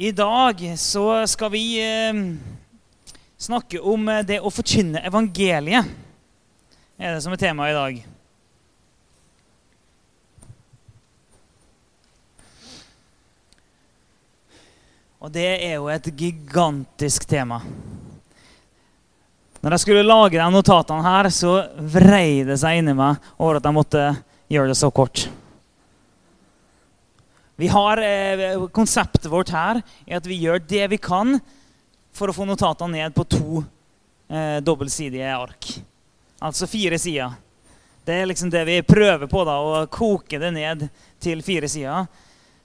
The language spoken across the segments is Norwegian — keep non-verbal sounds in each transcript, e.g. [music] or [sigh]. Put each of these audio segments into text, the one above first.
I dag så skal vi eh, snakke om eh, det å forkynne evangeliet. Det er det som er temaet i dag. Og det er jo et gigantisk tema. Når jeg skulle lage de notatene her, så vrei det seg inni meg over at jeg måtte gjøre det så kort. Vi har eh, Konseptet vårt her er at vi gjør det vi kan for å få notatene ned på to eh, dobbeltsidige ark. Altså fire sider. Det er liksom det vi prøver på, da, å koke det ned til fire sider.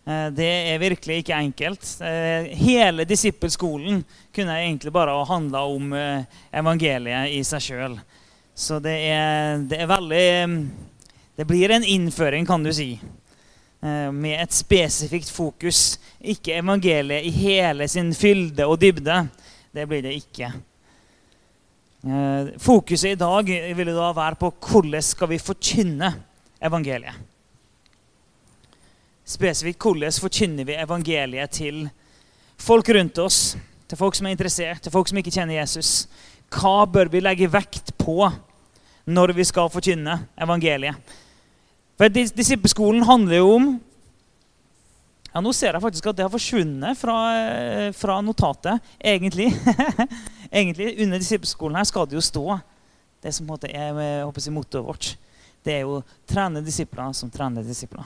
Eh, det er virkelig ikke enkelt. Eh, hele disippelskolen kunne egentlig bare ha handla om eh, evangeliet i seg sjøl. Så det er, det er, veldig Det blir en innføring, kan du si, med et spesifikt fokus. Ikke evangeliet i hele sin fylde og dybde. Det blir det ikke. Fokuset i dag vil da være på hvordan skal vi forkynne evangeliet spesifikt hvordan forkynner vi evangeliet til folk rundt oss, til folk som er interessert, til folk som ikke kjenner Jesus. Hva bør vi legge vekt på når vi skal forkynne evangeliet? For Disippelskolen handler jo om ja, Nå ser jeg faktisk at det har forsvunnet fra, fra notatet. Egentlig. [laughs] Egentlig, Under disippelskolen her skal det jo stå det som er jeg håper, mottoet vårt. Det er jo 'trene disipler som trener disipler'.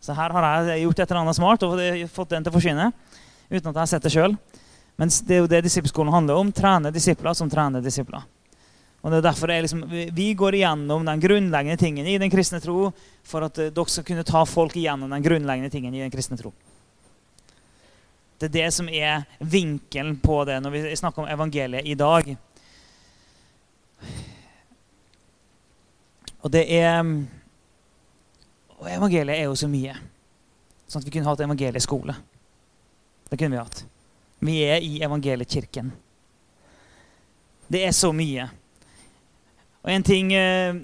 Så her har jeg gjort et eller annet smart og fått den til å forsvinne. uten at jeg har sett det selv. Men det er jo det disippelskolen handler om. Trene disipler som trener disipler. Og det er derfor liksom, Vi går igjennom den grunnleggende tingen i den kristne tro for at eh, dere skal kunne ta folk igjennom den grunnleggende tingen i den kristne tro. Det er det som er vinkelen på det når vi snakker om evangeliet i dag. Og det er og evangeliet er jo så mye. Sånn at vi kunne hatt evangelieskole. Det kunne vi hatt. Vi er i evangeliekirken. Det er så mye. Og en ting, eh,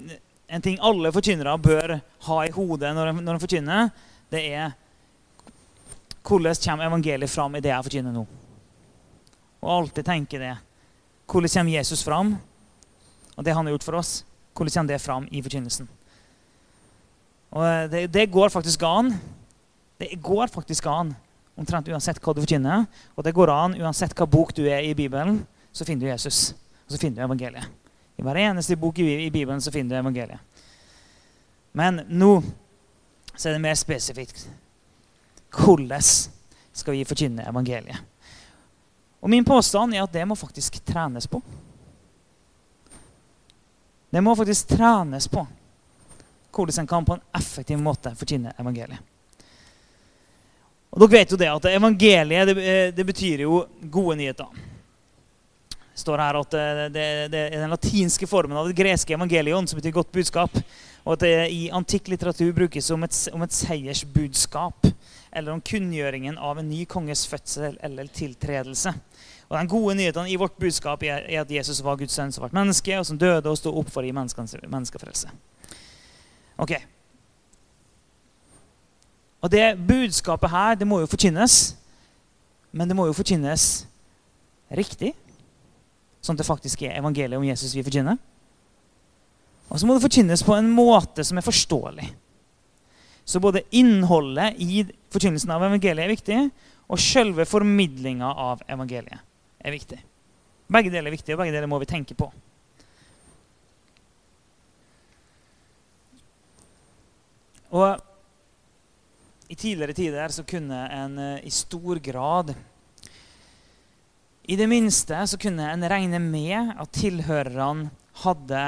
en ting alle forkynnere bør ha i hodet når de, når forkynner, det er hvordan kommer evangeliet fram i det jeg forkynner nå? Og alltid tenke det. Hvordan kommer Jesus fram? Og det han har gjort for oss. Hvordan kommer det fram i forkynnelsen? Og eh, det, det, går faktisk an. Det går faktisk an omtrent uansett hva du forkynner. Og det går an uansett hva bok du er i Bibelen, så finner du Jesus. Og så finner du evangeliet. I hver eneste bok i, Bibelen så finner du evangeliet. Men nå så er det mer spesifikt. Hvordan skal vi forkynne evangeliet? Og Min påstand er at det må faktisk trenes på. Det må faktisk trenes på hvordan en kan på en effektiv måte forkynne evangeliet. Og dere vet jo det at Evangeliet det, eh, det betyr jo gode nyheter. Står her at det, det, er den latinske formen av det greske evangelion som betyr godt budskap. Og at det i antikk litteratur brukes som et, om et seiersbudskap. Eller om kunngjøringen av en ny konges fødsel eller tiltredelse. Og Den gode nyheten i vårt budskap er at Jesus var Guds sønn som ble menneske, og som døde og sto opp for å gi menneskefrelse. Ok. Og det budskapet her det må jo forkynnes. Men det må jo forkynnes riktig. Sånn at det faktisk er evangeliet om Jesus vi forkynner. Og så må det forkynnes på en måte som er forståelig. Så både innholdet i forkynnelsen av evangeliet er viktig, og selve formidlinga av evangeliet er viktig. Begge deler er viktige, og begge deler må vi tenke på. Og i tidligere tider så kunne en eh, i stor grad I det minste så kunne en regne med at tilhørerne hadde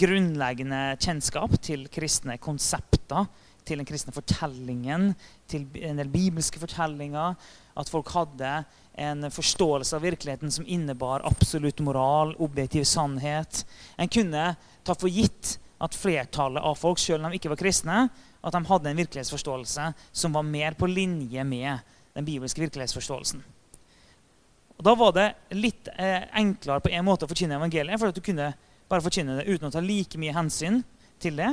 grunnleggende kjennskap til kristne konsepter, til den kristne fortellingen, til en del bibelske fortellinger. At folk hadde en forståelse av virkeligheten som innebar absolutt moral, objektiv sannhet. En kunne ta for gitt at flertallet av folk, selv om de ikke var kristne, at de hadde en virkelighetsforståelse som var mer på linje med den bibelske virkelighetsforståelsen. Og Da var det litt eh, enklere på en måte å forkynne evangeliet, for at du kunne bare forkynne det uten å ta like mye hensyn til det.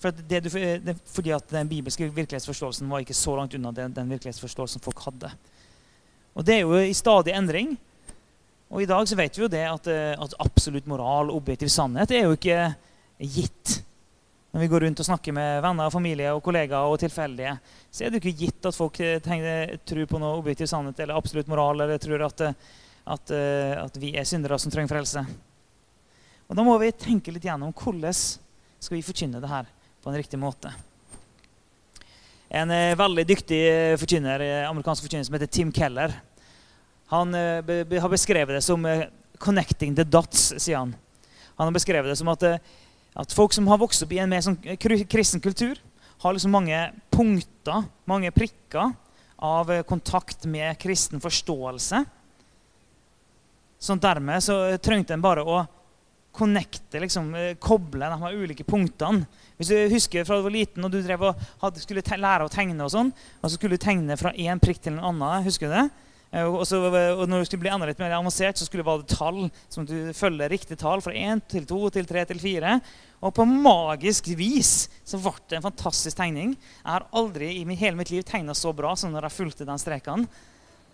For det du, det, fordi at den bibelske virkelighetsforståelsen var ikke så langt unna den, den virkelighetsforståelsen folk hadde. Og det er jo i stadig endring. Og i dag så vet vi jo det at, eh, at absolutt moral og objektiv sannhet er jo ikke gitt. Når vi går rundt og snakker med venner, familie og kollegaer og tilfeldige, så er det ikke gitt at folk eh, tenker, tror på noe objektiv sannhet eller absolutt moral eller tror at, eh, at, at vi er syndere som trenger frelse. Og Da må vi tenke litt gjennom hvordan skal vi forkynne det her på en riktig måte. En eh, veldig dyktig eh, forkynner, eh, amerikansk forkynner som heter Tim Keller. Han eh, har beskrevet det som eh, 'connecting the dots', sier han. Han har beskrevet det som at, eh, at folk som har vokst opp i en mer sånn kristen kultur, har liksom mange punkter, mange prikker, av kontakt med kristen forståelse. Så dermed så trengte en bare å connecte, liksom, eh, koble de her ulike punktene. Hvis du husker fra du var liten og du drev og hadde, skulle lære å tegne, og sånn, og så skulle du tegne fra én prikk til en annen. husker du det? Eh, og, så, og når du skulle bli enda litt mer avansert, så skulle det være tall. som du følger riktig tall fra 1 til 2 til 3 til 4. Og på magisk vis så ble det en fantastisk tegning. Jeg har aldri i hele mitt liv tegna så bra som når jeg fulgte den streken.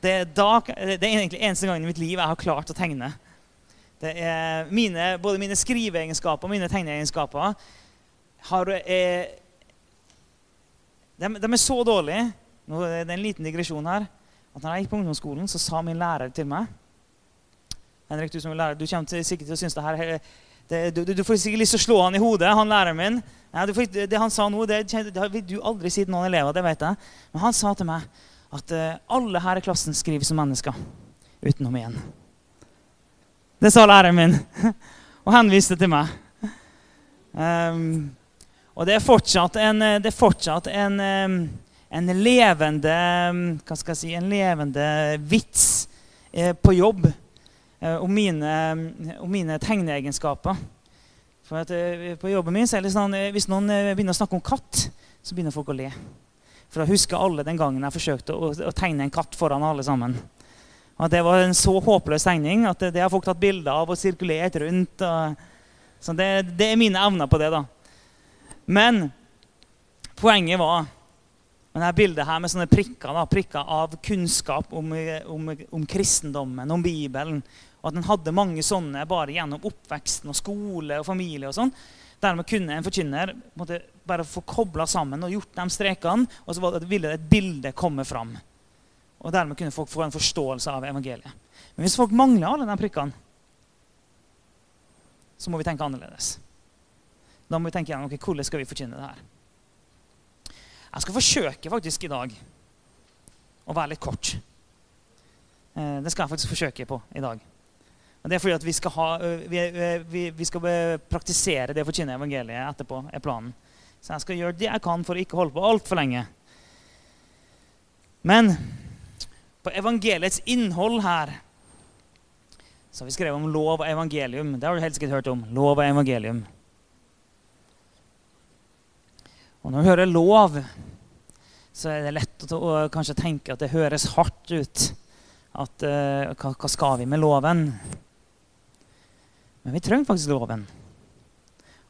Det, da, det er egentlig eneste gangen i mitt liv jeg har klart å tegne. Det er mine, både mine skriveegenskaper og mine tegneegenskaper har, er, de, de, er så dårlige nå er det en liten digresjon her, at når jeg gikk på ungdomsskolen, så sa min lærer til meg Henrik, du som er lærer, du kommer sikkert til å synes det her det, du, du, får sikkert lyst til å slå han i hodet, han læreren min. Ja, får, det han sa nå, det, det vil du aldri si til noen elever. det vet jeg. Men han sa til meg at uh, alle her i klassen skriver som mennesker, utenom én. Det sa læreren min, [laughs] og henviste til meg. Um, og det er fortsatt en, det er fortsatt en, en levende hva skal jeg si, en levende vits eh, på jobb eh, om, mine, om mine tegneegenskaper. For at, eh, på jobben min så er det sånn, Hvis noen begynner å snakke om katt, så begynner folk å le. For da husker alle den gangen jeg forsøkte å, å tegne en katt foran alle sammen. Og det var en så håpløs tegning at det, det har folk tatt bilder av og sirkulert rundt. Og, så det, det, er mine evner på det. da. Men poenget var med er bildet her med sånne prikker, da, prikker av kunnskap om, om, om, kristendommen, om Bibelen. Og at en hadde mange sånne bare gjennom oppveksten og skole og familie. og sånn. Dermed kunne en forkynner måtte bare få kobla sammen og gjort de strekene, og så ville et bilde komme fram. Og dermed kunne folk få en forståelse av evangeliet. Men hvis folk mangler alle de prikkene, så må vi tenke annerledes. Da må vi tenke gjennom okay, hvordan skal vi forkynne det her. Jeg skal forsøke faktisk i dag å være litt kort. Eh, det skal jeg faktisk forsøke på i dag. Og det er fordi at vi skal, ha, vi, vi, vi skal praktisere det å forkynne evangeliet etterpå. er planen. Så jeg skal gjøre det jeg kan for å ikke holde på altfor lenge. Men på evangeliets innhold her, så har vi skrevet om lov og evangelium. Det har du helt sikkert hørt om. Lov og evangelium. Og når du hører lov, så er det lett å, å kanskje tenke at det høres hardt ut. At, uh, hva, hva, skal vi med loven? Men vi trenger faktisk loven.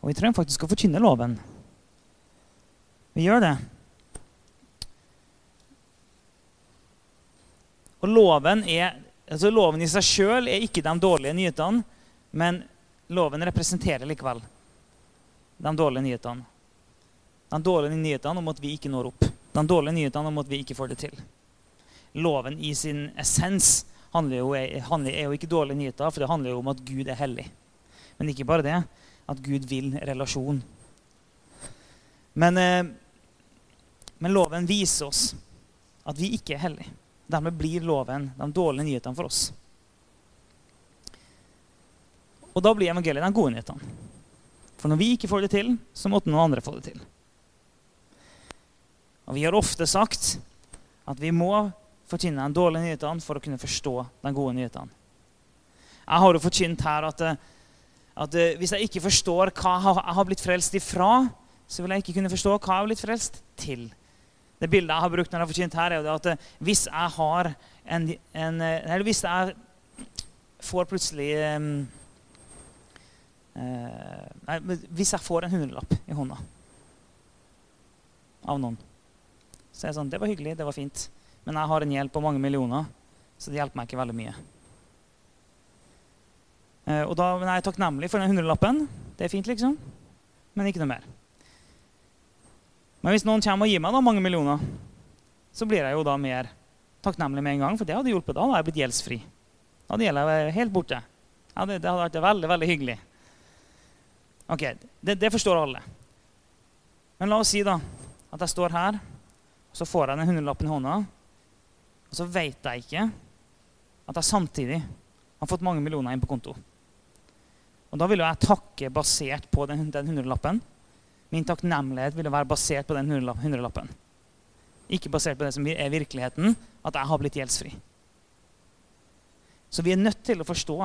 Og vi trenger faktisk å forkynne loven. Vi gjør det. Og loven, er, altså loven i seg sjøl er ikke de dårlige nyhetene, men loven representerer likevel de dårlige nyhetene. De dårlige nyhetene om at vi ikke når opp. De dårlige nyhetene om at vi ikke får det til. Loven i sin essens handler jo, handler, er jo ikke dårlige nyheter, for det handler jo om at Gud er hellig. Men ikke bare det. At Gud vil relasjon. Men, eh, men loven viser oss at vi ikke er hellige. Dermed blir loven de dårlige nyhetene for oss. Og da blir evangeliet de gode nyhetene. For når vi ikke får det til, så måtte noen andre få det til. Og Vi har ofte sagt at vi må forkynne den dårlige nyheten for å kunne forstå den gode nyheten. Jeg har jo forkynt her at, at hvis jeg ikke forstår hva jeg har blitt frelst ifra, så vil jeg ikke kunne forstå hva jeg har blitt frelst til. Det bildet jeg har brukt når jeg har forkynt her, er at eh, hvis jeg har en, en eh, Eller hvis jeg får plutselig um, uh, Hvis jeg får en hundrelapp i hånda, av noen. Så jeg er sånn, det var hyggelig, det var fint. Men jeg har en gjeld på mange millioner, så det hjelper meg ikke veldig mye. Eh, og da men jeg er takknemlig for den hundrelappen. Det er fint, liksom. Men ikke noe mer. Men hvis noen kommer og gir meg da mange millioner, så blir jeg jo da mer takknemlig med en gang, for det hadde hjulpet. Da hadde jeg blitt gjeldsfri. Da hadde gjelda helt borte. Ja, det, det, hadde vært veldig, veldig hyggelig. Ok, det, det, forstår alle. Men la oss si da at jeg står her, så får jeg den hundrelappen i hånda, og så vet jeg ikke at jeg samtidig har fått mange millioner inn på konto. Og Da vil jo jeg takke basert på den, hundrelappen. Min takknemlighet vil være basert på den hundrelappen. Ikke basert på det som er virkeligheten, at jeg har blitt gjeldsfri. Så vi er nødt til å forstå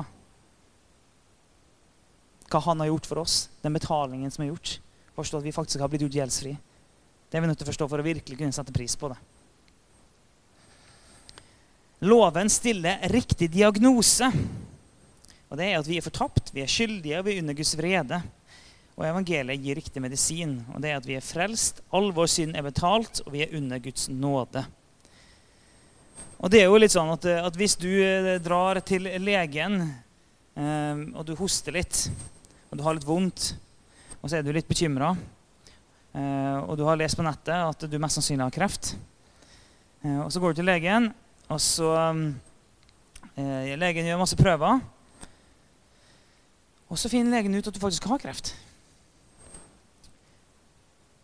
hva han har gjort for oss, den betalingen som er gjort. Forstå at vi faktisk har blitt gjort gjeldsfri. Det er vi nødt til å forstå for å virkelig kunne sette pris på det. Loven stiller riktig diagnose. Og det er at vi er fortapt, vi er skyldige, og vi er under Guds vrede. Og evangeliet gir riktig medisin, og det er at vi er frelst, all vår synd er betalt, og vi er under Guds nåde. Og det er jo litt sånn at, at hvis du eh, drar til legen, eh, og du hoster litt, og du har litt vondt, og så er du litt bekymra, eh, og du har lest på nettet at du mest sannsynlig har kreft, eh, og så går du til legen, og så eh, Legen gjør masse prøver. Og så finner legen ut at du faktisk har kreft.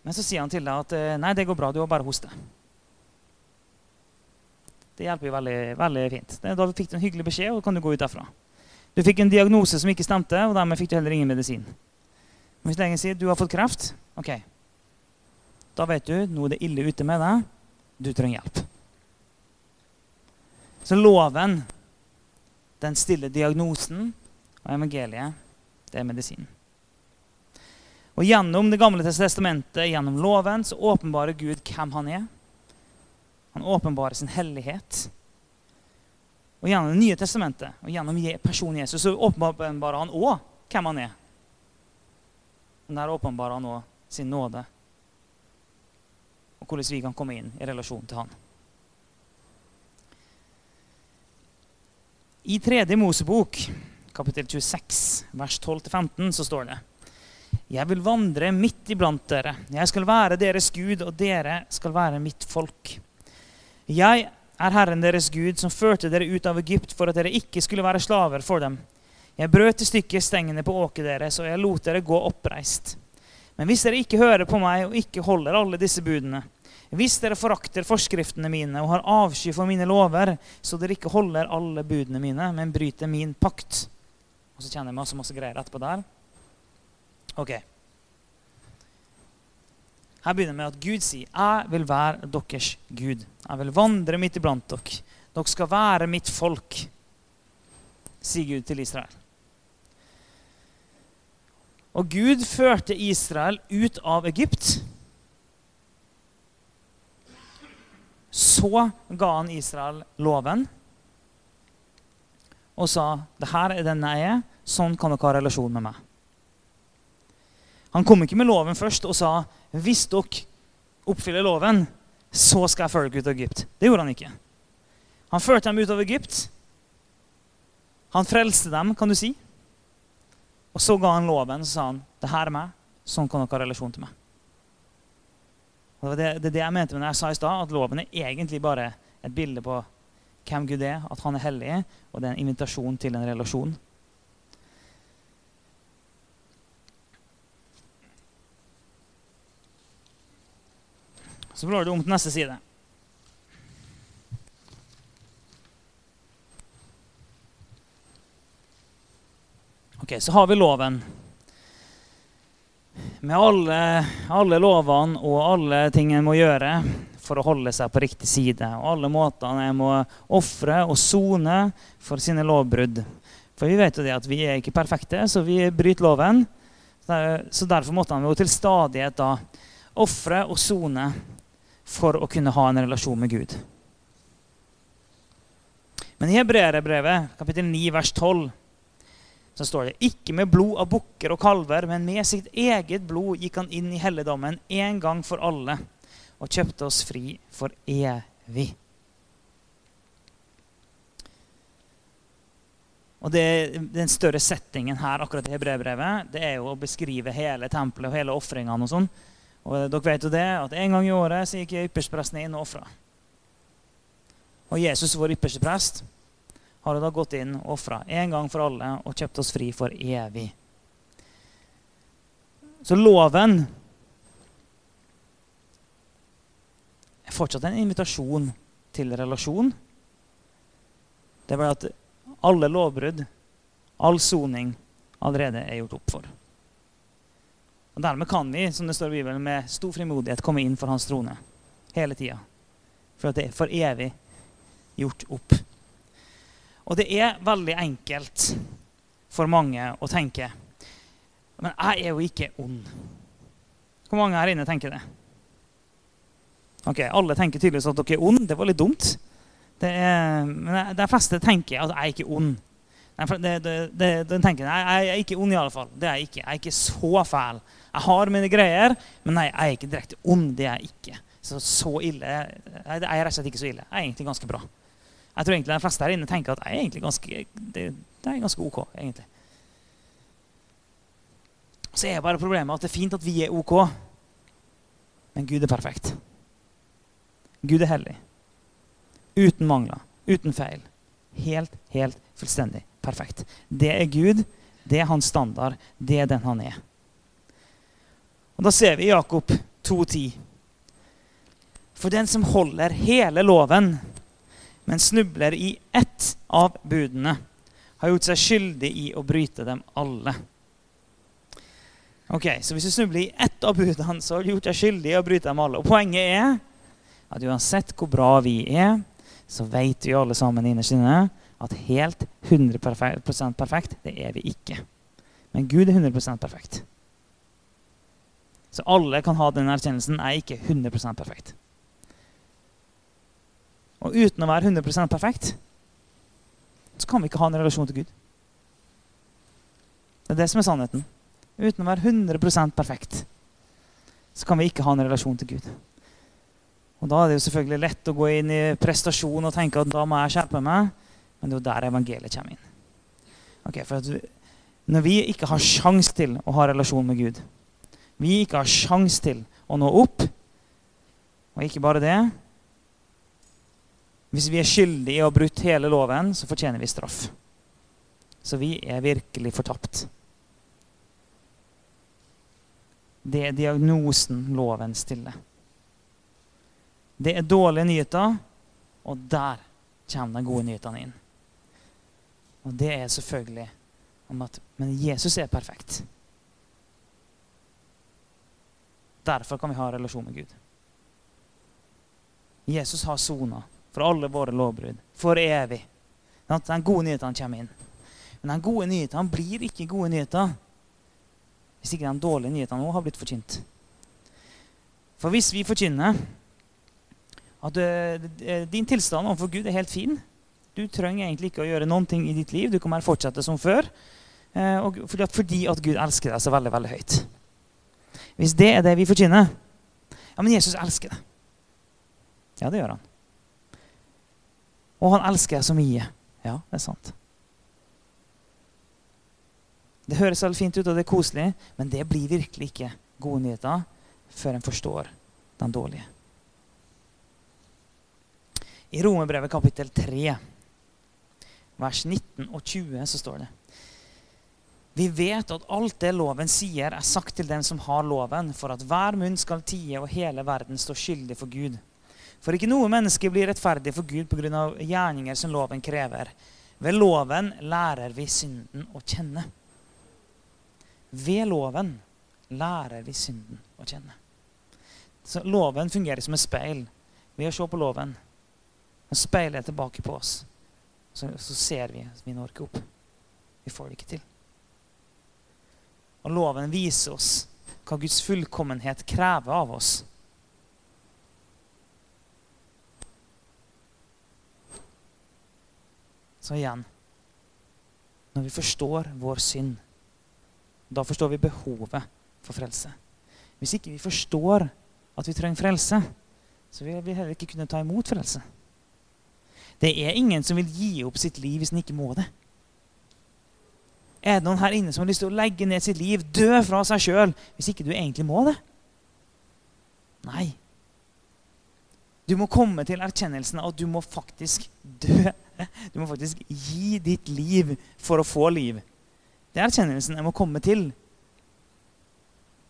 Men så sier han til deg at eh, nei, det går bra, du har bare hoste. Det hjelper jo veldig, veldig fint. Da fikk du en hyggelig beskjed, og kan du gå ut derfra. Du fikk en diagnose som ikke stemte, og dermed fikk du heller ingen medisin. Men hvis legen sier du har fått kreft, ok, da vet du nå er det ille ute med deg. Du trenger hjelp. Så loven den stiller diagnosen, og evangeliet det er medisinen. Og Gjennom Det gamle testamentet, gjennom loven, så åpenbarer Gud hvem han er. Han åpenbarer sin hellighet. Og Gjennom Det nye testamentet og gjennom personen Jesus så åpenbarer han òg hvem han er. Men der åpenbarer han òg sin nåde og hvordan vi kan komme inn i relasjon til han. I tredje Mosebok, kapittel 26, vers 12-15, så står det jeg vil vandre midt iblant dere. Jeg skal være deres Gud, og dere skal være mitt folk. Jeg er Herren deres Gud, som førte dere ut av Egypt for at dere ikke skulle være slaver for dem. Jeg brøt i stykker stengene på åket deres, og jeg lot dere gå oppreist. Men hvis dere ikke hører på meg og ikke holder alle disse budene, hvis dere forakter forskriftene mine og har avsky for mine lover, så dere ikke holder alle budene mine, men bryter min pakt Og så kjenner jeg masse, masse greier etterpå der. Ok. Her begynner det med at Gud sier, 'Jeg vil være deres Gud'. 'Jeg vil vandre midt iblant dere'. 'Dere skal være mitt folk', sier Gud til Israel. Og Gud førte Israel ut av Egypt. Så ga han Israel loven og sa, 'Det her er den jeg er. Sånn kan dere ha relasjon med meg.' Han kom ikke med loven først og sa hvis dere oppfyller loven, så skal jeg følge ut av Egypt. Det gjorde han ikke. Han førte dem ut av Egypt. Han frelste dem, kan du si. Og så ga han loven så sa han, det her er meg. Sånn kan dere ha relasjon til meg. Og det er det, det jeg mente med når jeg sa i stad, at loven er egentlig bare et bilde på hvem Gud er, at han er hellig, og det er en invitasjon til en relasjon. Så blar du om til neste side. Ok, Så har vi loven. Med alle, alle lovene og alle ting en må gjøre for å holde seg på riktig side. Og alle måtene en må ofre og sone for sine lovbrudd. For vi vet jo det at vi er ikke perfekte, så vi bryter loven. Så derfor måtte han jo til stadighet da ofre og sone for å kunne ha en relasjon med Gud. Men i Hebreerbrevet, kapittel 9, vers 12, så står det ikke med blod av bukker og kalver, men med sitt eget blod gikk han inn i helligdommen en gang for alle og kjøpte oss fri for evig. Og det, Den større settingen her akkurat i Hebreerbrevet det er jo å beskrive hele tempelet og hele ofringene. Og sånn. Og dere vet jo det, at En gang i året så gikk ypperstepresten inn og ofra. Og Jesus, vår ypperste prest, har da gått inn og ofra en gang for alle og kjøpt oss fri for evig. Så loven er fortsatt en invitasjon til relasjon. Det er bare at alle lovbrudd, all soning, allerede er gjort opp for. Og Dermed kan vi som det står i Bibelen, med stor frimodighet komme inn for Hans trone hele tida. For at det er for evig gjort opp. Og det er veldig enkelt for mange å tenke Men jeg er jo ikke ond. Hvor mange her inne tenker det? Ok, Alle tenker tydeligvis at dere er ond. Det var litt dumt. Det er, men de fleste tenker at jeg er ikke ond. De, de, de, de tenker nei, jeg er ikke ond, i alle fall. Det er jeg ikke. Jeg er ikke så fæl. Jeg har mine greier, men nei, jeg er ikke direkte ond. Det er jeg ikke. Så, så ille Jeg er rett og slett ikke så ille. Jeg er egentlig ganske bra. Jeg tror egentlig de fleste her inne tenker at jeg er egentlig ganske, det, det er ganske ok. egentlig. Så er bare problemet at det er fint at vi er ok, men Gud er perfekt. Gud er hellig. Uten mangler, uten feil. Helt, helt fullstendig perfekt. Det er Gud, det er hans standard, det er den han er. Og Da ser vi Jakob 2,10. For den som holder hele loven, men snubler i ett av budene, har gjort seg skyldig i å bryte dem alle. Ok, Så hvis du snubler i ett av budene, så har du gjort deg skyldig i å bryte dem alle. Og Poenget er at uansett hvor bra vi er, så vet vi alle sammen innerst inne at helt 100% perfekt, det er vi ikke. Men Gud er 100% perfekt. Så alle kan ha den erkjennelsen. Jeg er ikke 100% perfekt. Og uten å være 100% perfekt, så kan vi ikke ha en relasjon til Gud. Det er det som er sannheten. Uten å være 100% perfekt, så kan vi ikke ha en relasjon til Gud. Og Da er det jo selvfølgelig lett å gå inn i prestasjon og tenke at da må jeg skjerpe meg. Men det er jo der evangeliet kommer inn. Okay, for vi, når vi ikke har sjans til å ha relasjon med Gud, vi ikke har sjans til å nå opp, og ikke bare det Hvis vi er skyldige i å ha brutt hele loven, så fortjener vi straff. Så vi er virkelig fortapt. Det er diagnosen loven stiller. Det er dårlige nyheter, og der kommer de gode nyhetene inn. Og det er selvfølgelig om at Men Jesus er perfekt. Derfor kan vi ha relasjon med Gud. Jesus har sona for alle våre lovbrudd for evig. Den gode nyhetene kommer inn. Men den gode nyhetene blir ikke gode nyheter hvis ikke de dårlige nyhetene òg har blitt forkynt. For hvis vi forkynner at uh, din tilstand overfor Gud er helt fin. Du trenger egentlig ikke å gjøre noen ting i ditt liv. Du kan bare fortsette som før. At, fordi, at, Gud elsker deg så veldig veldig høyt. Hvis det er det vi forkynner Ja, men Jesus elsker deg. Ja, det gjør han. Og han elsker så mye. Ja, det er sant. Det høres veldig fint ut, og det er koselig, men det blir virkelig ikke gode nyheter før en forstår den dårlige. I Romerbrevet kapittel 3, vers 19 og 20, så står det Vi vet at alt det loven sier, er sagt til dem som har loven, for at hver munn skal tie og hele verden står skyldig for Gud. For ikke noe menneske blir rettferdig for Gud pga. gjerninger som loven krever. Ved loven lærer vi synden å kjenne. Ved loven lærer vi synden å kjenne. Så Loven fungerer som et speil. Ved å se på loven og speilet tilbake på oss. Så, så ser vi at vi når ikke opp. Vi får det ikke til. Og loven viser oss hva Guds fullkommenhet krever av oss. Så igjen Når vi forstår vår synd, da forstår vi behovet for frelse. Hvis ikke vi forstår at vi trenger frelse, så vil vi heller ikke kunne ta imot frelse. Det er ingen som vil gi opp sitt liv hvis den ikke må det. Er det noen her inne som har lyst til å legge ned sitt liv, dø fra seg sjøl, hvis ikke du egentlig må det? Nei. Du må komme til erkjennelsen av at du må faktisk dø. Du må faktisk gi ditt liv for å få liv. Det er erkjennelsen jeg må komme til.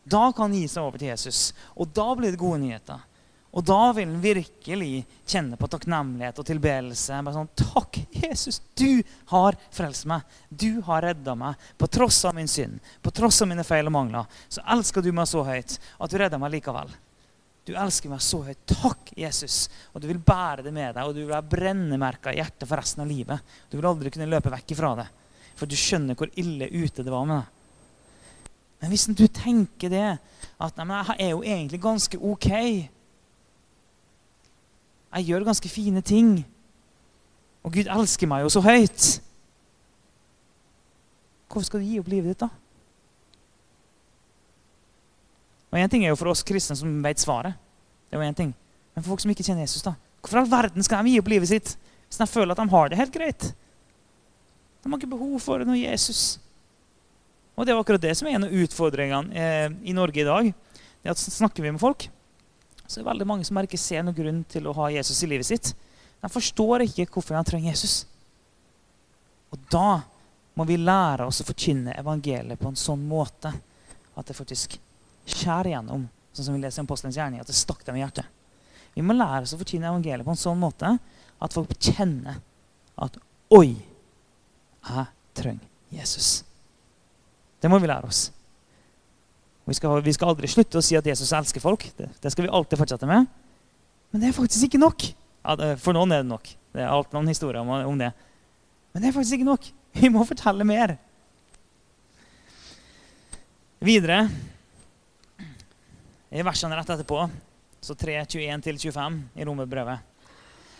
Da kan han gi seg over til Jesus, og da blir det gode nyheter. Og da vil han virkelig kjenne på takknemlighet og tilbedelse. Bare sånn, 'Takk, Jesus, du har frelst meg. Du har redda meg. På tross av min synd, på tross av mine feil og mangler, så elsker du meg så høyt at du redder meg likevel.' Du elsker meg så høyt. Takk, Jesus. Og du vil bære det med deg, og du vil ha brennemerka i hjertet for resten av livet. Du vil aldri kunne løpe vekk ifra det, for du skjønner hvor ille ute det var med deg. Men hvis du tenker det, at nei, men jeg er jo egentlig ganske ok Jeg gjør ganske fine ting. Og Gud elsker meg jo så høyt. Hvorfor skal du gi opp livet ditt, da? Og en ting er jo for oss kristne som vet svaret. Det er jo en ting. Men for folk som ikke kjenner Jesus, da? Hvorfor all verden skal de gi opp livet sitt hvis de føler at de har det helt greit? De har ikke behov for noe Jesus. Og det er akkurat det som er en av utfordringene eh, i Norge i dag. Det at Snakker vi med folk, så er det veldig mange som ikke ser noen grunn til å ha Jesus i livet sitt. De forstår ikke hvorfor de trenger Jesus. Og da må vi lære oss å forkynne evangeliet på en sånn måte at det faktisk skjærer igjennom, sånn som vi leser i Apostelens gjerning, at det stakk dem i hjertet. Vi må lære oss å fortjene evangeliet på en sånn måte at folk kjenner at Oi, jeg trenger Jesus. Det må vi lære oss. Vi skal, vi skal, aldri slutte å si at Jesus elsker folk. Det, det, skal vi alltid fortsette med. Men det er faktisk ikke nok. Ja, for noen er det nok. Det er alt noen historier om, om det. Men det er faktisk ikke nok. Vi må fortelle mer. Videre i versene rett etterpå, så 3.21-25 i romerbrevet.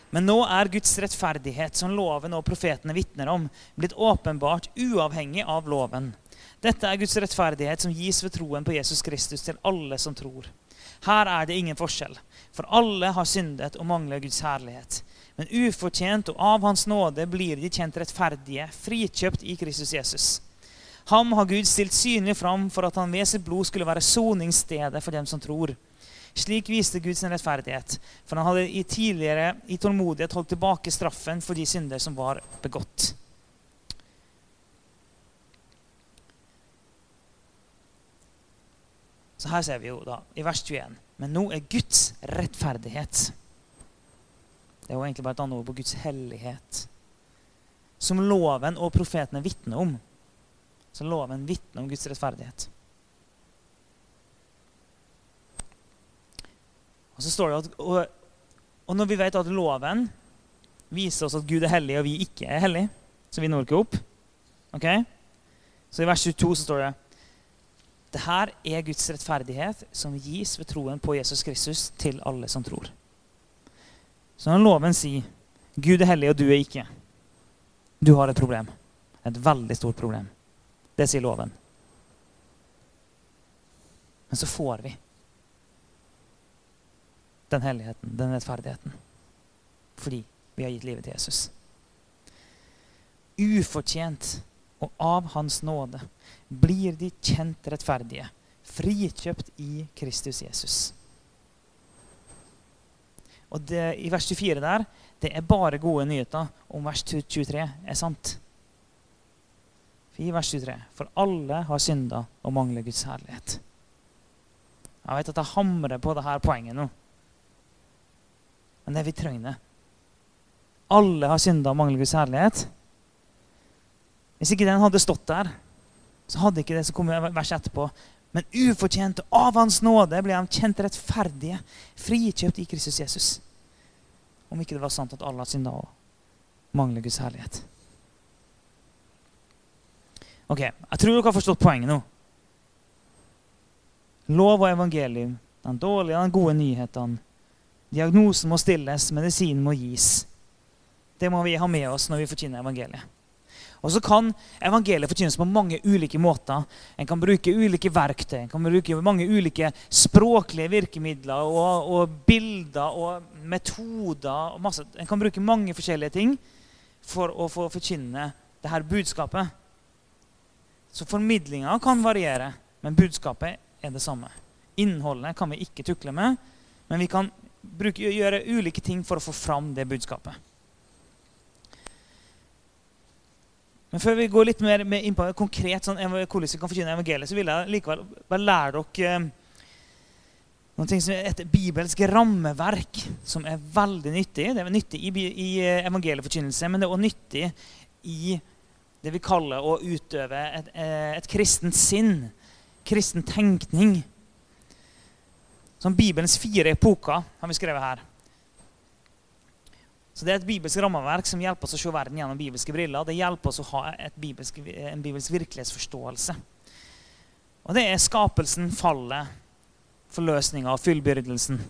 Men nå er Guds rettferdighet, som loven og profetene vitner om, blitt åpenbart uavhengig av loven. Dette er Guds rettferdighet som gis ved troen på Jesus Kristus til alle som tror. Her er det ingen forskjell, for alle har syndet og mangler Guds herlighet. Men ufortjent og av Hans nåde blir de kjent rettferdige, frikjøpt i Kristus Jesus. Ham har Gud stilt synlig fram for at han ved sitt blod skulle være soningsstedet for dem som tror. Slik viste Gud sin rettferdighet, for han hadde i tidligere i tålmodighet holdt tilbake straffen for de synder som var begått. Så her ser vi jo da, i vers 21 Men nå er Guds rettferdighet Det er jo egentlig bare et annet ord på Guds hellighet. Som loven og profetene vitner om så loven vitner om Guds rettferdighet. Og så står det at, og, og når vi vet at loven viser oss at Gud er hellig, og vi ikke er hellige, så vi når ikke opp okay? Så i vers 22 så står det det her er Guds rettferdighet som gis ved troen på Jesus Kristus til alle som tror. Så når loven sier Gud er hellig, og du er ikke, du har et problem. Et veldig stort problem. Det sier loven. Men så får vi den helligheten, den rettferdigheten, fordi vi har gitt livet til Jesus. Ufortjent og av Hans nåde blir de kjent rettferdige, frikjøpt i Kristus Jesus. Og det, I vers 24 der, det er bare gode nyheter om vers 23 er sant i vers 23. For alle har synda og mangler Guds herlighet. Jeg vet at jeg hamrer på dette poenget nå. Men det vi trenger Alle har synda og mangler Guds herlighet. Hvis ikke den hadde stått der, så hadde ikke det som kom verset etterpå. Men ufortjent av Hans nåde ble de kjent rettferdige, frikjøpt i Kristus Jesus. Om ikke det var sant at alle har synda og mangler Guds herlighet. Ok, Jeg tror dere har forstått poenget nå. Lov og evangelium, den dårlige og den gode nyhetene. Diagnosen må stilles, medisinen må gis. Det må vi ha med oss når vi forkynner evangeliet. Og så kan evangeliet forkynnes på mange ulike måter. En kan bruke ulike verktøy, en kan bruke mange ulike språklige virkemidler og, og bilder og metoder. Og. En kan bruke mange forskjellige ting for å få forkynne dette budskapet. Så formidlinga kan variere, men budskapet er det samme. Innholdet kan vi ikke tukle med, men vi kan bruke, gjøre ulike ting for å få fram det budskapet. Men før vi går litt mer inn på konkret sånn, hvordan vi kan forkynne evangeliet, så vil jeg likevel bare lære dere noen ting som er et bibelsk rammeverk som er veldig nyttig. Det er nyttig i, i eh, evangelieforkynnelse, men det er også nyttig i det vi kaller å utøve et, eh, et kristent sinn, kristen tenkning. Som Bibelens fire epoker har vi skrevet her. Så Det er et bibelsk rammeverk som hjelper oss å se verden gjennom bibelske briller. Det hjelper oss å ha bibelsk, en bibelsk virkelighetsforståelse. Og det er skapelsen, fallet, forløsninga og fullbyrdelsen.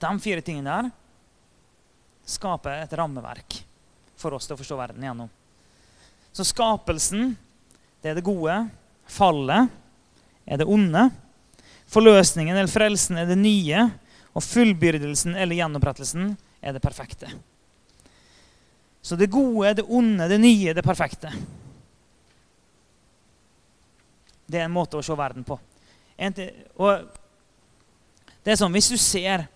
De fire tingene der skaper et rammeverk for oss til å forstå verden igjennom. Så skapelsen, det er det gode. Fallet er det onde. Forløsningen eller frelsen er det nye. Og fullbyrdelsen eller gjenopprettelsen er det perfekte. Så det gode, det onde, det nye, det perfekte. Det er en måte å se verden på. Og det er sånn, Hvis du ser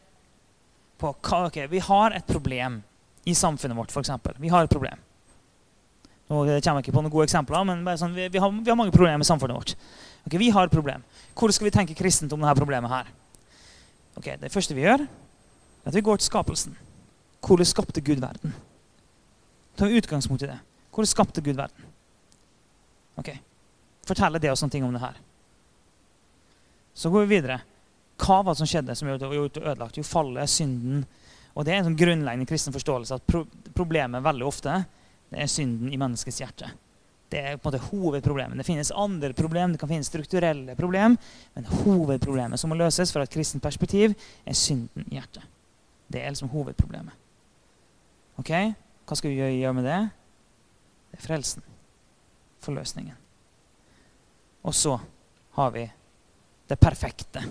på hva ok, Vi har et problem i samfunnet vårt, f.eks. Vi har et problem. Nå kommer jeg ikke på noen gode eksempler, men sånn, vi, vi, har, vi, har, mange problemer i samfunnet vårt. Okay, Vi har et problem. Hvordan skal vi tenke kristent om dette problemet her? Okay, Det første vi gjør, er at vi går til skapelsen. Hvordan skapte Gud verden? Ta utgangspunkt i det. Hvordan skapte Gud verden? Ok, Forteller det oss ting om det her. Så går vi videre. Hva var det som skjedde som gjorde det ødelagt? Jo, fallet, synden. Og Det er en sånn grunnleggende kristen forståelse at pro problemet veldig ofte er synden i menneskets hjerte. Det er på en måte hovedproblemet. Det finnes andre problem, det kan finnes strukturelle problem, men hovedproblemet som må løses fra et kristent perspektiv, er synden i hjertet. Det er liksom hovedproblemet. Ok? Hva skal vi gjøre med det? Det er frelsen. Forløsningen. Og så har vi det perfekte.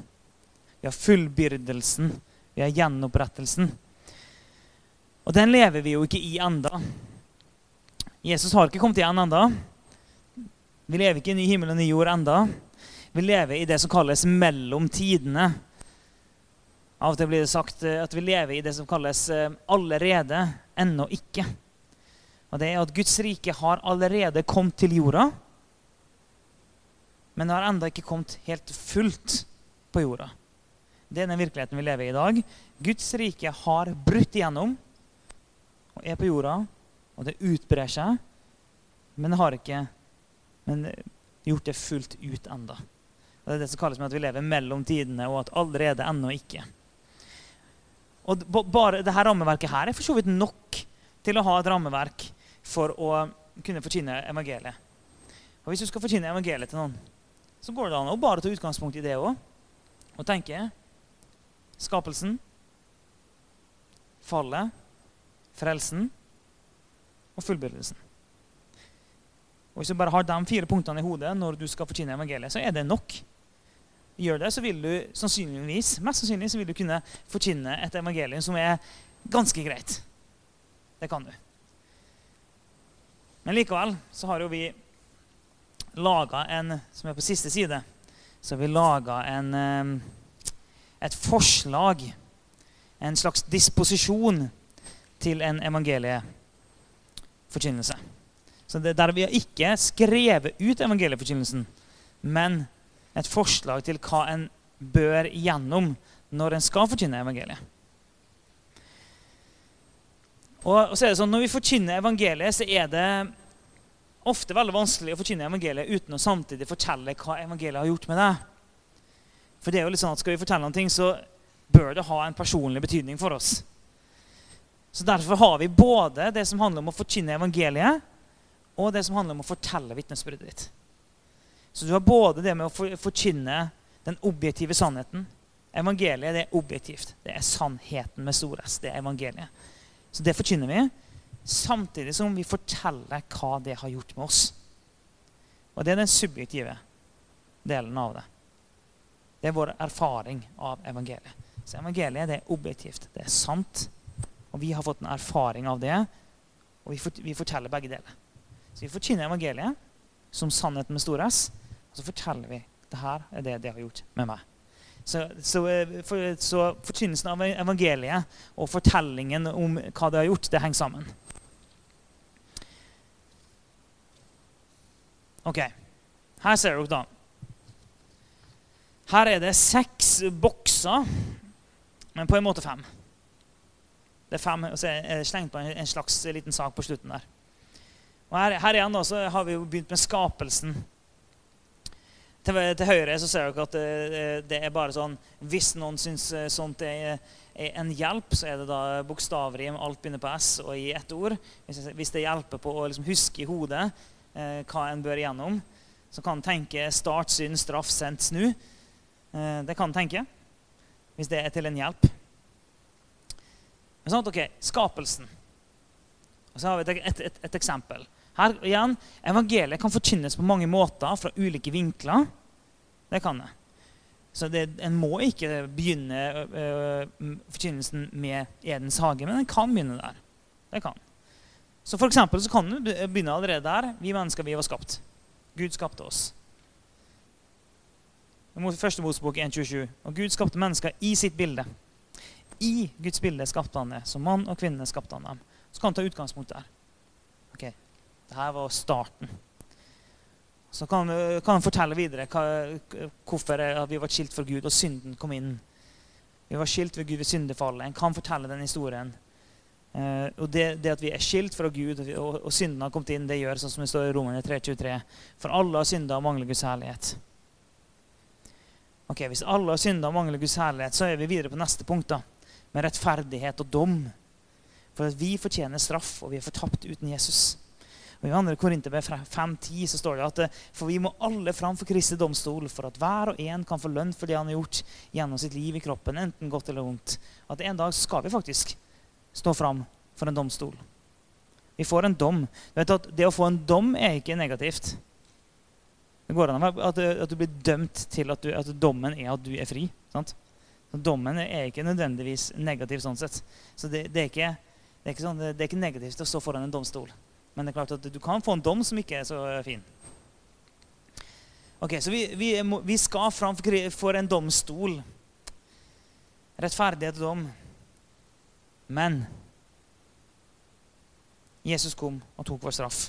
Vi har fullbyrdelsen. Vi har gjenopprettelsen. Og den lever vi jo ikke i enda. Jesus har ikke kommet igjen enda. Vi lever ikke i ny himmel og ny jord enda. Vi lever i det som kalles mellom tidene. Av og til blir det sagt eh, at vi lever i det som kalles eh, allerede, ennå ikke. Og det er at Guds rike har allerede kommet til jorda, men det har ennå ikke kommet helt fullt på jorda. Det er den virkeligheten vi lever i i dag. Guds rike har brutt igjennom og er på jorda, og det utbrer seg, men det har ikke men gjort det fullt ut enda. Og Det er det som kalles med at vi lever mellom tidene, og at allerede ennå ikke. Og bare dette rammeverket her er for så vidt nok til å ha et rammeverk for å kunne forkynne evangeliet. Og Hvis du skal forkynne evangeliet til noen, så går det an å bare ta utgangspunkt i det òg. Og tenke skapelsen, fallet, frelsen og fullbyrdelsen. Og Hvis du bare har de fire punktene i hodet når du skal forkynne evangeliet, så er det nok. Gjør det, så vil du sannsynligvis, mest sannsynlig så vil du kunne forkynne et evangelium som er ganske greit. Det kan du. Men likevel så har jo vi laga en Som er på siste side, så har vi laga eh, et forslag, en slags disposisjon, til en evangelieforkynnelse. Så det der Vi har ikke skrevet ut evangelieforkynnelsen, men et forslag til hva en bør gjennom når en skal forkynne evangeliet. Og så er det sånn, Når vi forkynner evangeliet, så er det ofte veldig vanskelig å forkynne evangeliet uten å samtidig fortelle hva evangeliet har gjort med deg. For det er jo litt sånn at Skal vi fortelle noe, så bør det ha en personlig betydning for oss. Så Derfor har vi både det som handler om å forkynne evangeliet, og det som handler om å fortelle vitnesbyrdet ditt. Så du har både det med å forkynne den objektive sannheten. Evangeliet det er objektivt. Det er sannheten med stor S. Det er evangeliet. Så det forkynner vi. samtidig som vi forteller hva det har gjort med oss. Og det er den subjektive delen av det. Det er vår erfaring av evangeliet. Så evangeliet det er objektivt. Det er sant. Og vi har fått en erfaring av det, og vi, fort, vi forteller begge deler. Så vi forkynner evangeliet som sannheten med stor S, og så forteller vi det her er det det har gjort med meg. Så, så, eh, for, så forkynnelsen av evangeliet og fortellingen om hva det har gjort, det henger sammen. Ok, her ser dere da. Her er det seks bokser, men på en måte fem. Det er fem, og så er det slengt på en, slags liten sak på slutten der. Og her, her igjen da, så har vi jo begynt med skapelsen. Til, til høyre så ser dere at det, det, er bare sånn Hvis noen syns eh, sånt er, er en hjelp, så er det da bokstavrim. Alt begynner på S og i ett ord. Hvis, hvis det hjelper på å liksom huske i hodet eh, hva en bør igjennom, så kan en tenke start, synd, straff, sendt, snu. Eh, det kan en tenke hvis det er til en hjelp. Sånn, ok, Skapelsen. Og så har vi et, et, et, eksempel. Her igjen, Evangeliet kan forkynnes på mange måter fra ulike vinkler. Det kan det. Så det, En må ikke begynne øh, forkynnelsen med Edens hage, men en kan begynne der. Det kan. Så for så kan du begynne allerede der. Vi mennesker vi var skapt. Gud skapte oss. Første Mosebok 1.27. Og Gud skapte mennesker i sitt bilde. I Guds bilde skapte han det. Som mann og kvinne skapte han dem. Så kan han ta utgangspunkt der. Ok, det her var starten. Så kan han fortelle videre hva, hvorfor vi var skilt fra Gud, og synden kom inn. Vi var skilt ved Gud ved syndefallet. En kan fortelle den historien. Uh, og det, det, at vi er skilt fra Gud, og, og, synden har kommet inn, det gjør sånn som det står i Romerne 3.23. For alle har synda og mangler Guds herlighet. Ok, Hvis alle har synda og mangler Guds herlighet, så er vi videre på neste punkt. da, Med rettferdighet og dom. For at vi fortjener straff, og vi er fortapt uten Jesus. Og I 2. Korinterbrev 5.10 så står det at eh, for vi må alle fram for Kristi domstol, for at hver og en kan få lønn for det han har gjort gjennom sitt liv i kroppen, enten godt eller vondt. At en dag skal vi faktisk stå fram for en domstol. Vi får en dom. Du vet at Det å få en dom er ikke negativt. Det går an at, at du blir dømt til at, du, at, dommen er at du er fri. Sant? Dommen er ikke nødvendigvis negativ sånn sett. Så det, det, er ikke, det, er sånn, det, er ikke, negativt å stå foran en domstol. Men det er klart at du kan få en dom som ikke er så fin. Ok, Så vi, vi, vi skal fram for en domstol. Rettferdighet og dom. Men Jesus kom og tok vår straff.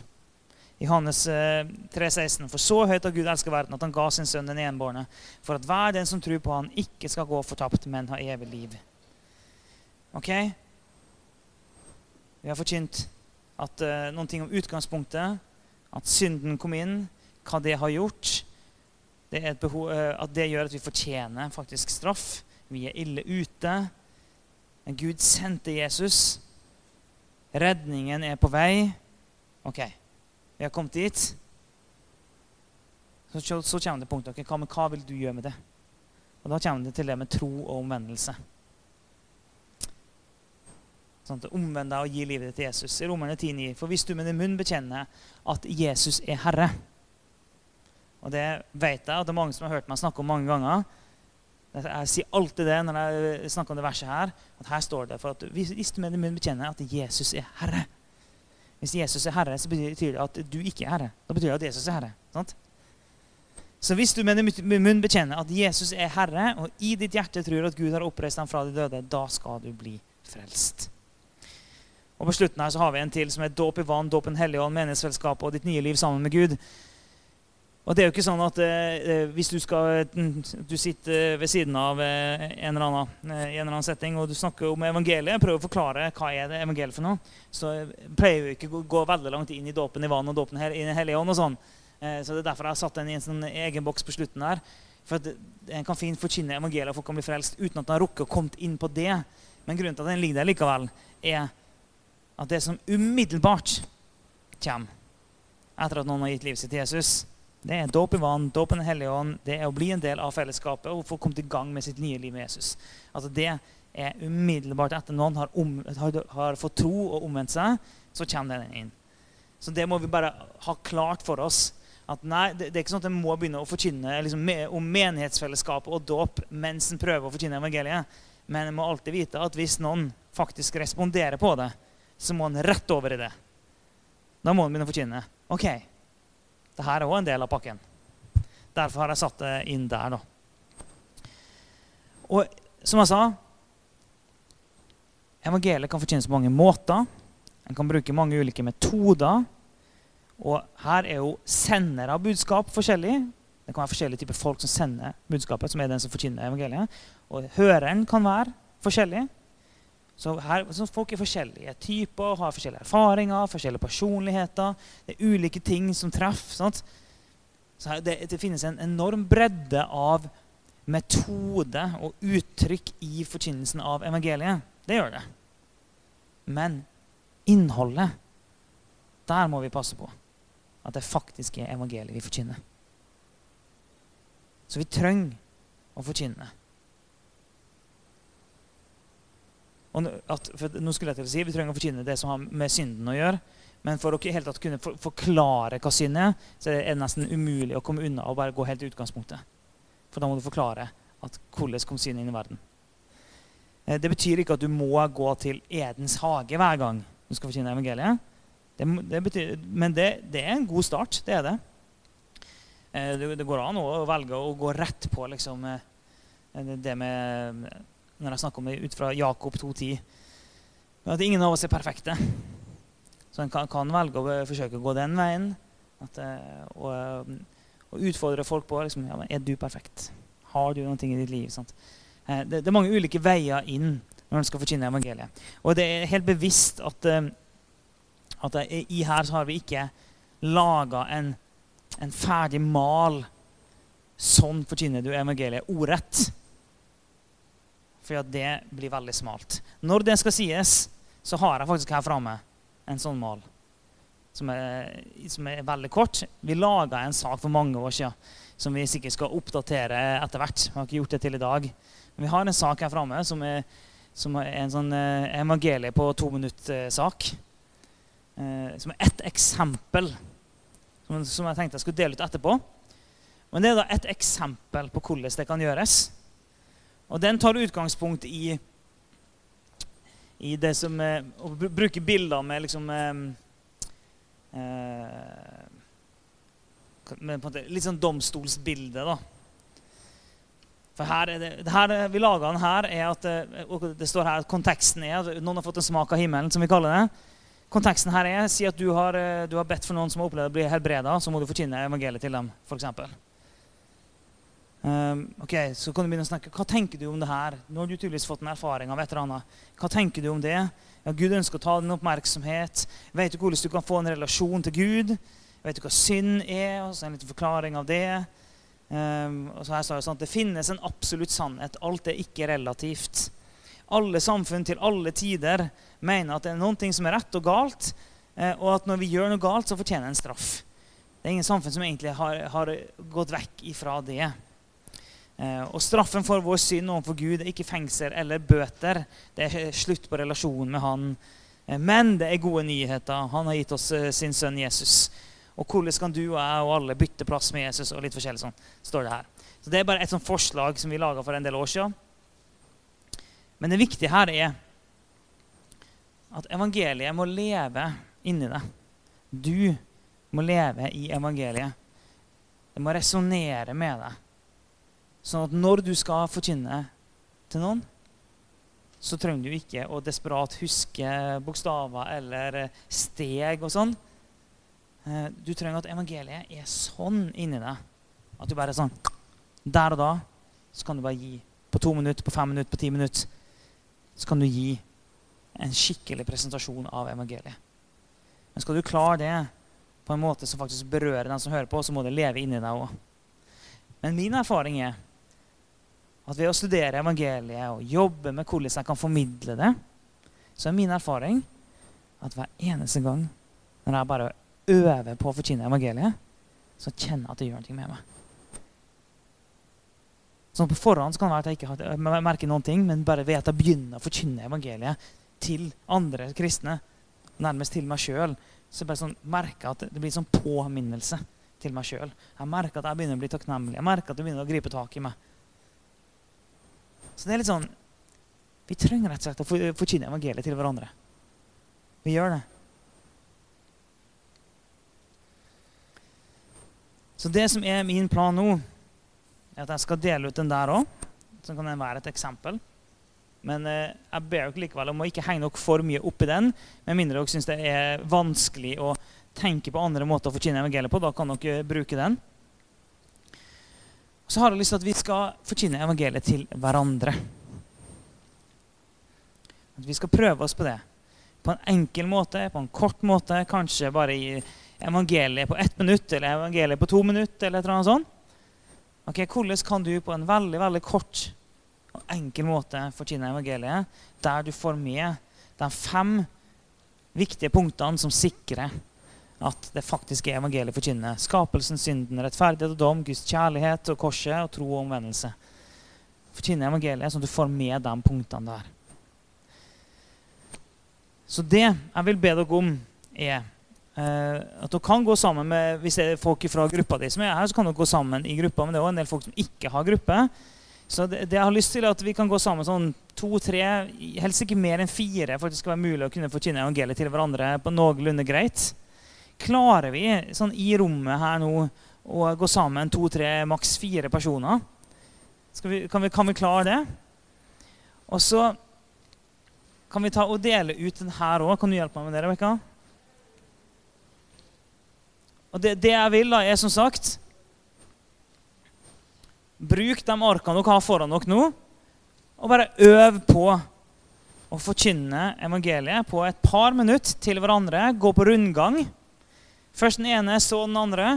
I Johannes 3,16.: For så høyt har Gud elsket verden, at han ga sin sønn den enbårne, for at hver den som tror på han, ikke skal gå fortapt, men ha evig liv. Ok? Vi har forkynt at uh, noen ting om utgangspunktet, at synden kom inn, hva det har gjort. Det behov, uh, at det gjør at vi fortjener faktisk straff. Vi er ille ute. Men Gud sendte Jesus. Redningen er på vei. Ok, vi har kommet dit. Så, så kommer det punktet. Okay, hva, hva vil du gjøre med det? Og Da kommer det til det med tro og omvendelse. Sånn at Omvend deg og gi livet ditt til Jesus. I Romerne 10,9. For hvis du med din munn bekjenner at Jesus er Herre Og det vet jeg at det er mange som har hørt meg snakke om mange ganger. Jeg sier alltid det når jeg snakker om det verset her. at Her står det for at hvis du med din munn bekjenner at Jesus er Herre Hvis Jesus er Herre, så betyr det at du ikke er Herre. Da betyr det at Jesus er Herre. Sant? Så hvis du med din munn bekjenner at Jesus er Herre, og i ditt hjerte tror at Gud har oppreist ham fra de døde, da skal du bli frelst. Og På slutten her så har vi en til som er dåp i vann, dåp en hellig ånd, menighetsfellesskapet og ditt nye liv sammen med Gud. Og det er jo ikke sånn at eh, eh hvis du, skal, du sitter ved siden av eh, en, eller annen, eh, en eller annen setting og du snakker om evangeliet, prøver å forklare hva er det evangeliet for noe, så pleier vi ikke å gå veldig langt inn i dåpen i vann og dåpen i Den hellige ånd. og sånn. Eh, så det er derfor jeg har satt den i en sånn egen boks på slutten her. For at En kan fint forkynne evangeliet, og folk kan bli frelst uten at en har rukket å komme inn på det. Men grunnen til at den ligger der likevel, er at det som umiddelbart kommer etter at noen har gitt livet sitt til Jesus, det er dåp i vann, dåp i Den hellige ånd. Det er å bli en del av fellesskapet og få kommet i gang med sitt nye liv med Jesus. Altså Det er umiddelbart etter noen har, om, har, har fått tro og omvendt seg, så kommer den inn. Så det må vi bare ha klart for oss. At nei, det, det er ikke sånn at en må begynne å forkynne liksom, om menighetsfellesskapet og dåp mens en prøver å forkynne evangeliet. Men en må alltid vite at hvis noen faktisk responderer på det, så må en rett over i det. Da må en begynne å forkynne. OK, det her er òg en del av pakken. Derfor har jeg satt det inn der, da. Og som jeg sa Evangeliet kan forkynnes på mange måter. En kan bruke mange ulike metoder. Og her er jo sendere av budskap forskjellig. Det kan være forskjellige typer folk som sender budskapet, som er den som forkynner evangeliet. Og høreren kan være forskjellig. Så, her, så Folk er forskjellige typer, har forskjellige erfaringer, forskjellige personligheter. Det er ulike ting som treffer. Sant? Så det, det, finnes en enorm bredde av metode og uttrykk i forkynnelsen av evangeliet. Det gjør det. Men innholdet, der må vi passe på at det faktisk er evangeliet vi forkynner. Så vi trenger å forkynne. Og at, nå skulle jeg til å si, Vi trenger å forkynne det som har med synden å gjøre. Men for å helt tatt kunne for, forklare hva synd er, så er det nesten umulig å komme unna og bare gå helt til utgangspunktet. For da må du forklare at hvordan kom synd inn i verden. Eh, det betyr ikke at du må gå til Edens hage hver gang du skal forkynne evangeliet. Det, det betyr, men det, det, er en god start. Det er det. Eh, det, det går an å velge å gå rett på liksom, eh, det med Når jeg snakker om det ut fra Jakob 2.10 At ingen av oss er perfekte. Så en kan, kan velge å forsøke å gå den veien. At, og, og utfordre folk på liksom, ja, Er du perfekt. Har du ting i ditt liv? Sant? Det, det, er mange ulike veier inn når en skal forkynne evangeliet. Og det er helt bevisst at at i her så har vi ikke laga en, en, ferdig mal. Sånn forkynner du evangeliet ordrett. For det blir veldig smalt. Når det skal sies, så har jeg faktisk her framme en sånn mal. Som er, som er, veldig kort. Vi laga en sak for mange år siden som vi sikkert skal oppdatere etter hvert. Vi har ikke gjort det til i dag. Men vi har en sak her framme som, som, er en sånn eh, evangelie på to minutt-sak. Eh, eh, som er ett eksempel som, jeg tenkte jeg skulle dele ut etterpå. Men det er da et eksempel på hvordan det kan gjøres. Og den tar utgangspunkt i, i det som er, Å bruke bilder med liksom eh, eh med på en måte, Litt sånn domstolsbilde, da. For her er det, det her vi laga den her, er at eh, og det står her at konteksten er at noen har fått en smak av himmelen, som vi kaller det. Konteksten her er si at du har, eh, du har bedt for noen som har opplevd å bli helbreda, så må du forkynne evangeliet til dem. For eksempel. Um, ok, så kan du begynne å snakke. Hva tenker du om det her? Nå har du tydeligvis fått en erfaring av et eller annet. Hva tenker du om det? Ja, Gud ønsker å ta din oppmerksomhet. Vet du hvordan du kan få en relasjon til Gud? Vet du hva synd er? Og så en liten forklaring av det. Um, og så her står Det sånn at det finnes en absolutt sannhet. Alt er ikke relativt alle samfunn til alle tider mener at det er noe som er rett og galt, eh, og at når vi gjør noe galt, så fortjener en straff. Det er ingen samfunn som egentlig har, har gått vekk ifra det. Eh, og straffen for vår synd overfor Gud er ikke fengsel eller bøter. Det er slutt på relasjonen med Han. Eh, men det er gode nyheter. Han har gitt oss sin sønn Jesus. Og hvordan kan du og jeg og alle bytte plass med Jesus? og litt forskjellig sånn, står Det her. Så det er bare et sånt forslag som vi laga for en del år siden. Men det viktige her er at evangeliet må leve inni deg. Du må leve i evangeliet. Det må resonnere med deg. Sånn at når du skal forkynne til noen, så trenger du ikke å desperat huske bokstaver eller steg og sånn. Eh, du trenger at evangeliet er sånn inni deg at du bare er sånn Der og da så kan du bare gi. På to minutter, på fem minutter, på ti minutter så kan du gi en skikkelig presentasjon av evangeliet. Men skal du klare det på en måte som faktisk berører den som hører på, så må det leve inni deg òg. Men min erfaring er at ved å studere evangeliet og jobbe med hvordan jeg kan formidle det, så er min erfaring at hver eneste gang når jeg bare øver på å forkynne evangeliet, så kjenner jeg at det gjør noe med meg. Sånn På forhånd kan det være at jeg ikke merker noen ting, men bare ved at jeg begynner å forkynne evangeliet til andre kristne, nærmest til meg sjøl, så bare sånn, merker jeg at det blir sånn påminnelse til meg sjøl. Jeg merker at jeg begynner å bli takknemlig. Jeg merker at det begynner å gripe tak i meg. Så det er litt sånn Vi trenger rett og slett å forkynne evangeliet til hverandre. Vi gjør det. Så det som er min plan nå, er at jeg skal dele ut den der òg. Så kan den være et eksempel. Men eh, jeg ber dere likevel om å ikke henge dere for mye oppi den, med mindre dere syns det er vanskelig å tenke på andre måter å forkynne evangeliet på. Da kan dere bruke den. Så har jeg lyst til at vi skal forkynne evangeliet til hverandre. At vi skal prøve oss på det. På en enkel måte, på en kort måte, kanskje bare i evangeliet på ett minutt eller evangeliet på to minutter. eller et eller annet sånt. Ok, Hvordan kan du på en veldig veldig kort og enkel måte forkynne evangeliet, der du får med de fem viktige punktene som sikrer at det faktisk er evangeliet forkynner. Skapelsen, synden, rettferdighet og dom, Guds kjærlighet og korset og tro og omvendelse. Forkynne evangeliet sånn at du får med de punktene der. Så det jeg vil be dere om, er Uh, at dere kan gå sammen med, Hvis det er folk fra gruppa di som er her, så kan dere gå sammen i gruppa. Men det er også en del folk som ikke har gruppe. Så det, det jeg har lyst til er at vi kan gå sammen sånn to-tre, helst ikke mer enn fire, for at det skal være mulig å kunne forkynne evangeliet til hverandre på noenlunde greit. Klarer vi sånn i rommet her nå å gå sammen to-tre, maks fire personer? Vi, kan, vi, kan, vi, klare det? Og så kan vi ta og dele ut den her òg. Kan du hjelpe meg med det, Rebekka? Og det, det, jeg vil, da, er som sagt Bruk de arkene dere har foran dere nå, og bare øv på å forkynne evangeliet på et par minutter til hverandre. Gå på rundgang. Først den ene, så den andre.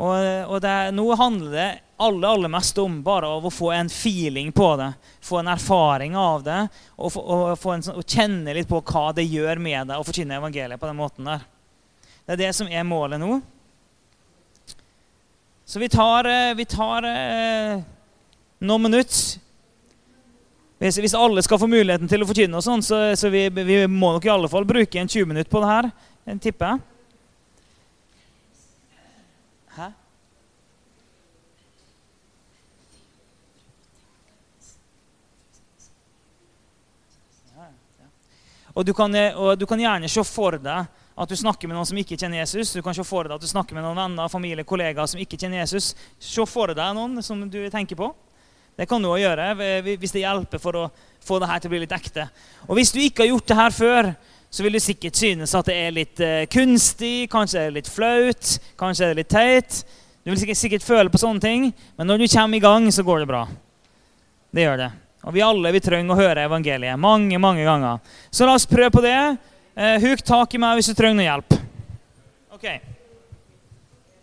Og, og det, nå handler det aller, aller mest om bare å få en feeling på det. Få en erfaring av det. Og, og, en, og kjenne litt på hva det gjør med deg å forkynne evangeliet på den måten der. Det er det som er målet nå. Så vi tar, eh, vi tar eh, noen minutter. Hvis, hvis, alle skal få muligheten til å forkynne, og sånn, så, så vi, vi, må nok i alle fall bruke en 20 minutter på det her. tipper jeg. Og du, kan, eh, og du kan gjerne se for deg at du snakker med noen som ikke kjenner Jesus. Du kan se for deg at du snakker med noen venner, familie, kollegaer som ikke kjenner Jesus. Se for deg noen som du tenker på. Det kan du òg gjøre hvis det hjelper for å få det her til å bli litt ekte. Og hvis du ikke har gjort det her før, så vil du sikkert synes at det er litt uh, kunstig, kanskje er det litt flaut, kanskje er det litt teit. Du vil sikkert, sikkert føle på sånne ting, men når du kommer i gang, så går det bra. Det gjør det. Og vi alle vi trenger å høre evangeliet mange mange ganger. Så la oss prøve på det. Eh, huk tak i meg hvis du trenger noe hjelp. Ok.